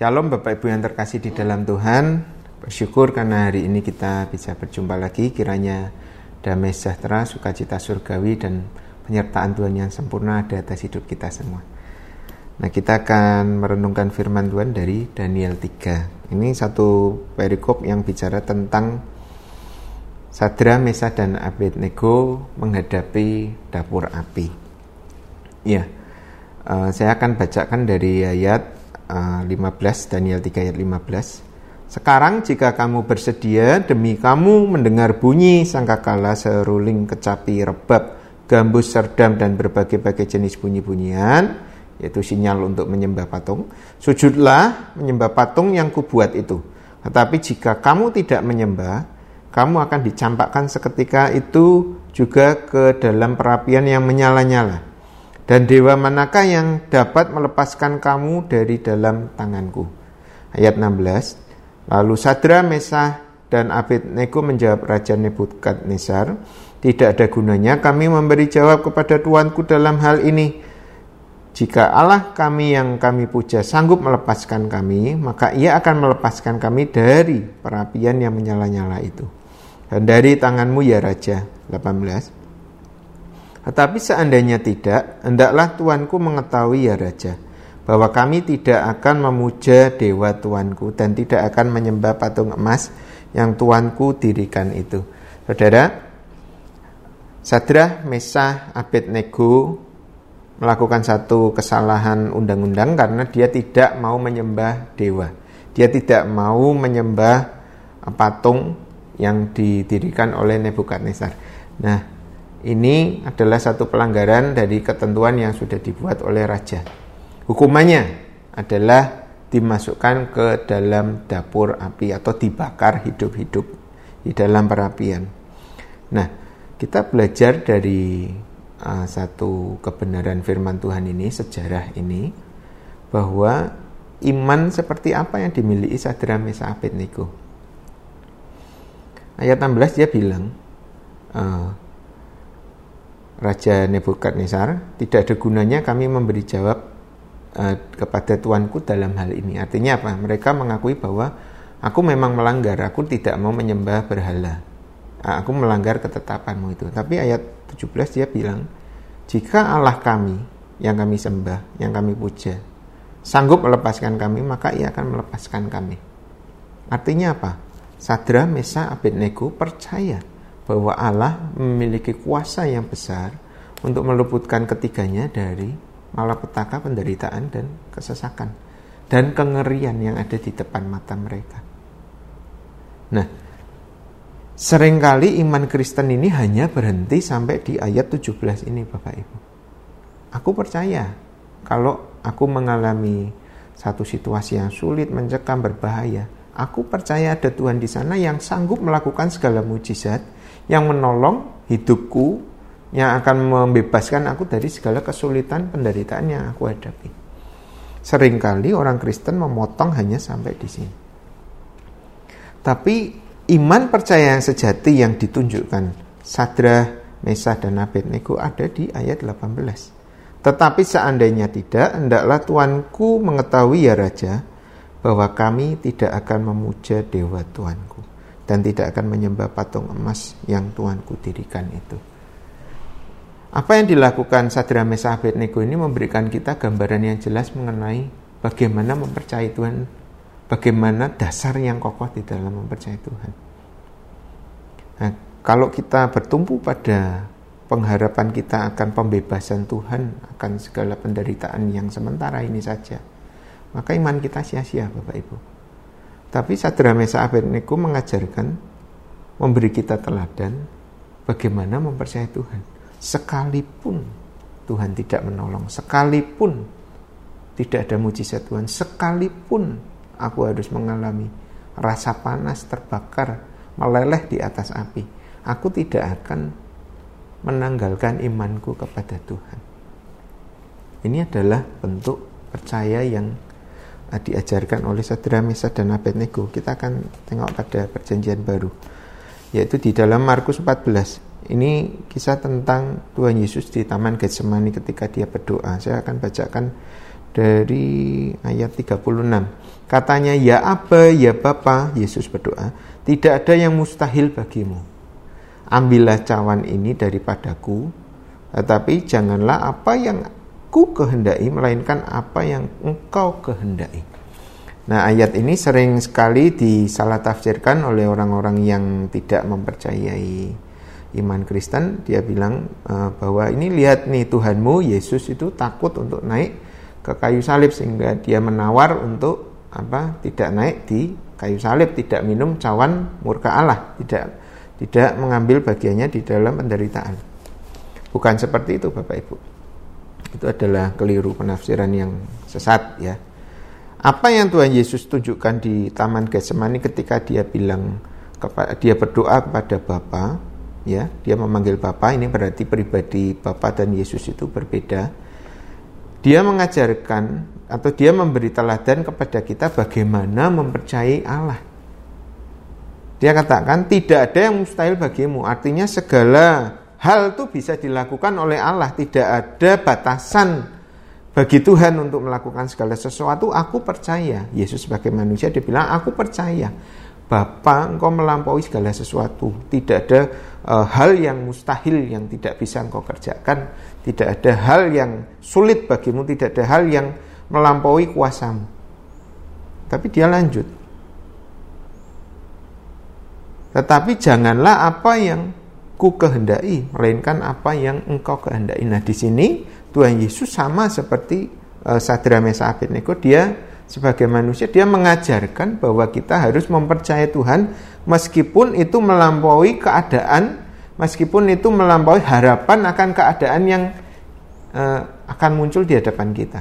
Shalom Bapak Ibu yang terkasih di dalam Tuhan. Bersyukur karena hari ini kita bisa berjumpa lagi. Kiranya damai sejahtera, sukacita surgawi dan penyertaan Tuhan yang sempurna ada atas hidup kita semua. Nah, kita akan merenungkan firman Tuhan dari Daniel 3. Ini satu perikop yang bicara tentang Sadra, Mesa, dan Abednego menghadapi dapur api. Ya, saya akan bacakan dari ayat 15 eh, Daniel 3 ayat 15 Sekarang jika kamu bersedia demi kamu mendengar bunyi sangkakala seruling kecapi rebab gambus serdam dan berbagai-bagai jenis bunyi-bunyian yaitu sinyal untuk menyembah patung sujudlah menyembah patung yang kubuat itu. Tetapi jika kamu tidak menyembah kamu akan dicampakkan seketika itu juga ke dalam perapian yang menyala-nyala dan dewa manakah yang dapat melepaskan kamu dari dalam tanganku? Ayat 16. Lalu Sadra, Mesah, dan Abednego menjawab Raja Nebukadnezar, tidak ada gunanya kami memberi jawab kepada Tuanku dalam hal ini. Jika Allah kami yang kami puja sanggup melepaskan kami, maka ia akan melepaskan kami dari perapian yang menyala-nyala itu. Dan dari tanganmu ya Raja. 18. Tetapi seandainya tidak, hendaklah tuanku mengetahui ya Raja, bahwa kami tidak akan memuja dewa tuanku dan tidak akan menyembah patung emas yang tuanku dirikan itu. Saudara, Sadrah, Mesah, Abednego melakukan satu kesalahan undang-undang karena dia tidak mau menyembah dewa. Dia tidak mau menyembah patung yang didirikan oleh Nebukadnezar. Nah, ini adalah satu pelanggaran dari ketentuan yang sudah dibuat oleh raja. Hukumannya adalah dimasukkan ke dalam dapur api atau dibakar hidup-hidup di dalam perapian. Nah, kita belajar dari uh, satu kebenaran firman Tuhan ini, sejarah ini, bahwa iman seperti apa yang dimiliki Sadra Mesa Abednego. Ayat 16 dia bilang, uh, Raja Nebukadnezar, tidak ada gunanya kami memberi jawab uh, kepada tuanku dalam hal ini. Artinya apa? Mereka mengakui bahwa aku memang melanggar, aku tidak mau menyembah berhala. Aku melanggar ketetapanmu itu. Tapi ayat 17 dia bilang, jika Allah kami yang kami sembah, yang kami puja, sanggup melepaskan kami, maka ia akan melepaskan kami. Artinya apa? Sadra, Mesa, Abednego percaya bahwa Allah memiliki kuasa yang besar untuk meluputkan ketiganya dari malapetaka, penderitaan, dan kesesakan. Dan kengerian yang ada di depan mata mereka. Nah, sering kali iman Kristen ini hanya berhenti sampai di ayat 17 ini Bapak Ibu. Aku percaya kalau aku mengalami satu situasi yang sulit, mencekam, berbahaya, aku percaya ada Tuhan di sana yang sanggup melakukan segala mujizat yang menolong hidupku yang akan membebaskan aku dari segala kesulitan penderitaan yang aku hadapi. Seringkali orang Kristen memotong hanya sampai di sini. Tapi iman percaya yang sejati yang ditunjukkan Sadra, Mesah, dan Abednego ada di ayat 18. Tetapi seandainya tidak, hendaklah Tuanku mengetahui ya Raja, bahwa kami tidak akan memuja dewa Tuanku dan tidak akan menyembah patung emas yang Tuhanku dirikan itu. Apa yang dilakukan Sadra Mesa Abednego ini memberikan kita gambaran yang jelas mengenai bagaimana mempercayai Tuhan, bagaimana dasar yang kokoh di dalam mempercayai Tuhan. Nah, kalau kita bertumpu pada pengharapan kita akan pembebasan Tuhan akan segala penderitaan yang sementara ini saja, maka iman kita sia-sia Bapak Ibu. Tapi Sadra Mesa Abednego mengajarkan, memberi kita teladan bagaimana mempercayai Tuhan. Sekalipun Tuhan tidak menolong, sekalipun tidak ada mujizat Tuhan, sekalipun aku harus mengalami rasa panas terbakar, meleleh di atas api, aku tidak akan menanggalkan imanku kepada Tuhan. Ini adalah bentuk percaya yang diajarkan oleh Sadra Mesa dan Abednego kita akan tengok pada perjanjian baru yaitu di dalam Markus 14 ini kisah tentang Tuhan Yesus di Taman Getsemani ketika dia berdoa saya akan bacakan dari ayat 36. Katanya, "Ya Aba, ya Bapa," Yesus berdoa, "tidak ada yang mustahil bagimu. Ambillah cawan ini daripadaku, tetapi janganlah apa yang ku kehendaki melainkan apa yang engkau kehendaki." Nah, ayat ini sering sekali disalah tafsirkan oleh orang-orang yang tidak mempercayai iman Kristen. Dia bilang uh, bahwa ini lihat nih Tuhanmu Yesus itu takut untuk naik ke kayu salib sehingga dia menawar untuk apa? tidak naik di kayu salib, tidak minum cawan murka Allah, tidak tidak mengambil bagiannya di dalam penderitaan. Bukan seperti itu Bapak Ibu. Itu adalah keliru penafsiran yang sesat ya apa yang Tuhan Yesus tunjukkan di Taman Getsemani ketika dia bilang dia berdoa kepada Bapa, ya, dia memanggil Bapa, ini berarti pribadi Bapa dan Yesus itu berbeda. Dia mengajarkan atau dia memberi teladan kepada kita bagaimana mempercayai Allah. Dia katakan tidak ada yang mustahil bagimu, artinya segala hal itu bisa dilakukan oleh Allah, tidak ada batasan bagi Tuhan untuk melakukan segala sesuatu. Aku percaya. Yesus sebagai manusia dia bilang aku percaya Bapa engkau melampaui segala sesuatu. Tidak ada uh, hal yang mustahil yang tidak bisa engkau kerjakan. Tidak ada hal yang sulit bagimu. Tidak ada hal yang melampaui kuasamu. Tapi dia lanjut. Tetapi janganlah apa yang ku kehendai melainkan apa yang engkau kehendai nah di sini Tuhan Yesus sama seperti uh, Sadra Mesa Abednego dia sebagai manusia dia mengajarkan bahwa kita harus mempercayai Tuhan meskipun itu melampaui keadaan meskipun itu melampaui harapan akan keadaan yang uh, akan muncul di hadapan kita.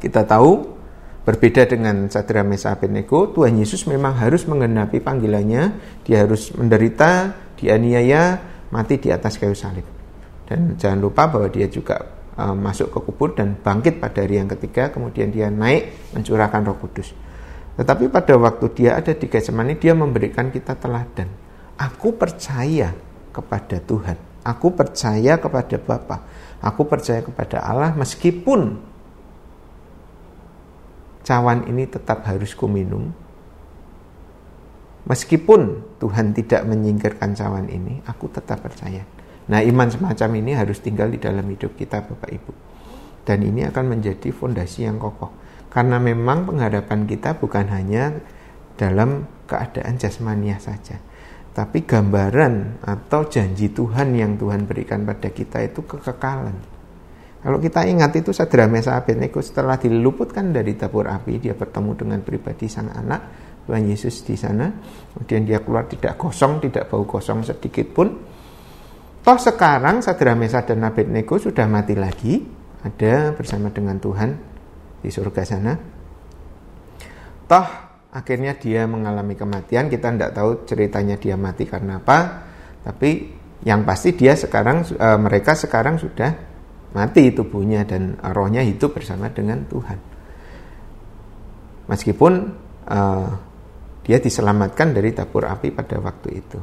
Kita tahu berbeda dengan Sadra Mesa Abednego, Tuhan Yesus memang harus menggenapi panggilannya, dia harus menderita, dianiaya, mati di atas kayu salib. Dan jangan lupa bahwa dia juga uh, masuk ke kubur dan bangkit pada hari yang ketiga kemudian dia naik mencurahkan Roh Kudus. Tetapi pada waktu dia ada di Getsemani dia memberikan kita teladan. Aku percaya kepada Tuhan. Aku percaya kepada Bapa. Aku percaya kepada Allah meskipun cawan ini tetap harus kuminum. Meskipun Tuhan tidak menyingkirkan cawan ini, aku tetap percaya. Nah, iman semacam ini harus tinggal di dalam hidup kita, Bapak Ibu. Dan ini akan menjadi fondasi yang kokoh. Karena memang pengharapan kita bukan hanya dalam keadaan jasmania saja, tapi gambaran atau janji Tuhan yang Tuhan berikan pada kita itu kekekalan. Kalau kita ingat itu Sadra Mesa Abednego setelah diluputkan dari tabur api, dia bertemu dengan pribadi sang anak, Tuhan Yesus di sana. Kemudian dia keluar tidak kosong, tidak bau kosong sedikit pun Toh sekarang Sadra Mesa dan Abednego sudah mati lagi, ada bersama dengan Tuhan di surga sana. Toh akhirnya dia mengalami kematian, kita tidak tahu ceritanya dia mati karena apa, tapi yang pasti dia sekarang e, mereka sekarang sudah mati tubuhnya dan rohnya hidup bersama dengan Tuhan. Meskipun e, dia diselamatkan dari tabur api pada waktu itu.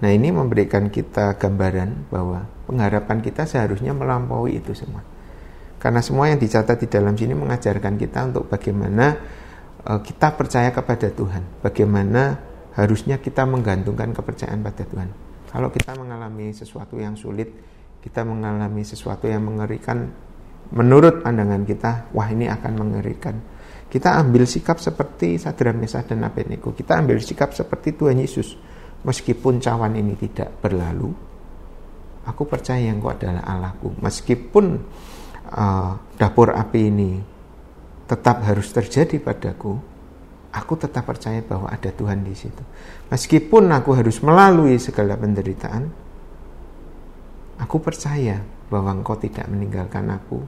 Nah ini memberikan kita gambaran bahwa pengharapan kita seharusnya melampaui itu semua. Karena semua yang dicatat di dalam sini mengajarkan kita untuk bagaimana uh, kita percaya kepada Tuhan. Bagaimana harusnya kita menggantungkan kepercayaan pada Tuhan. Kalau kita mengalami sesuatu yang sulit, kita mengalami sesuatu yang mengerikan, menurut pandangan kita, wah ini akan mengerikan. Kita ambil sikap seperti Sadra Mesa dan Abednego. Kita ambil sikap seperti Tuhan Yesus meskipun cawan ini tidak berlalu, aku percaya Engkau adalah Allahku. Meskipun uh, dapur api ini tetap harus terjadi padaku, aku tetap percaya bahwa ada Tuhan di situ. Meskipun aku harus melalui segala penderitaan, aku percaya bahwa Engkau tidak meninggalkan aku.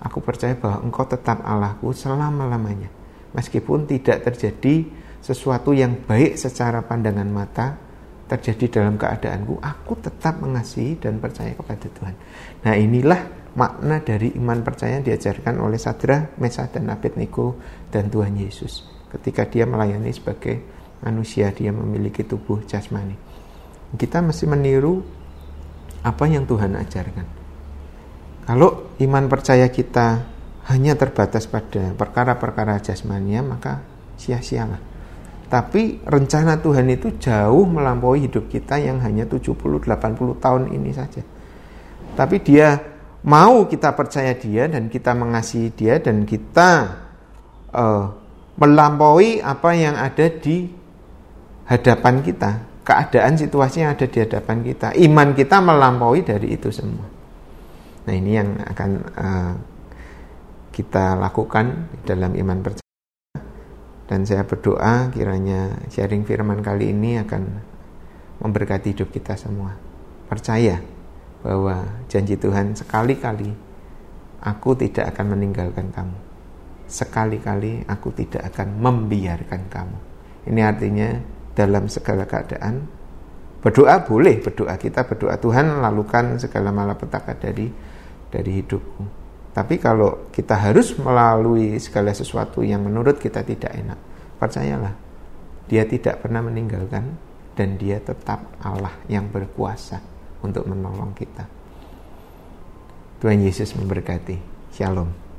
Aku percaya bahwa Engkau tetap Allahku selama-lamanya. Meskipun tidak terjadi sesuatu yang baik secara pandangan mata, terjadi dalam keadaanku, aku tetap mengasihi dan percaya kepada Tuhan. Nah inilah makna dari iman percaya yang diajarkan oleh Sadra, Mesa, dan Abednego dan Tuhan Yesus. Ketika dia melayani sebagai manusia, dia memiliki tubuh jasmani. Kita mesti meniru apa yang Tuhan ajarkan. Kalau iman percaya kita hanya terbatas pada perkara-perkara jasmania maka sia-sialah. Tapi rencana Tuhan itu jauh melampaui hidup kita yang hanya 70-80 tahun ini saja. Tapi dia mau kita percaya dia dan kita mengasihi dia dan kita uh, melampaui apa yang ada di hadapan kita. Keadaan situasi yang ada di hadapan kita. Iman kita melampaui dari itu semua. Nah ini yang akan uh, kita lakukan dalam iman percaya dan saya berdoa kiranya sharing firman kali ini akan memberkati hidup kita semua. Percaya bahwa janji Tuhan sekali-kali aku tidak akan meninggalkan kamu. Sekali-kali aku tidak akan membiarkan kamu. Ini artinya dalam segala keadaan berdoa boleh berdoa kita berdoa Tuhan lakukan segala malapetaka dari dari hidupku tapi kalau kita harus melalui segala sesuatu yang menurut kita tidak enak, percayalah, dia tidak pernah meninggalkan dan dia tetap Allah yang berkuasa untuk menolong kita. Tuhan Yesus memberkati. Shalom.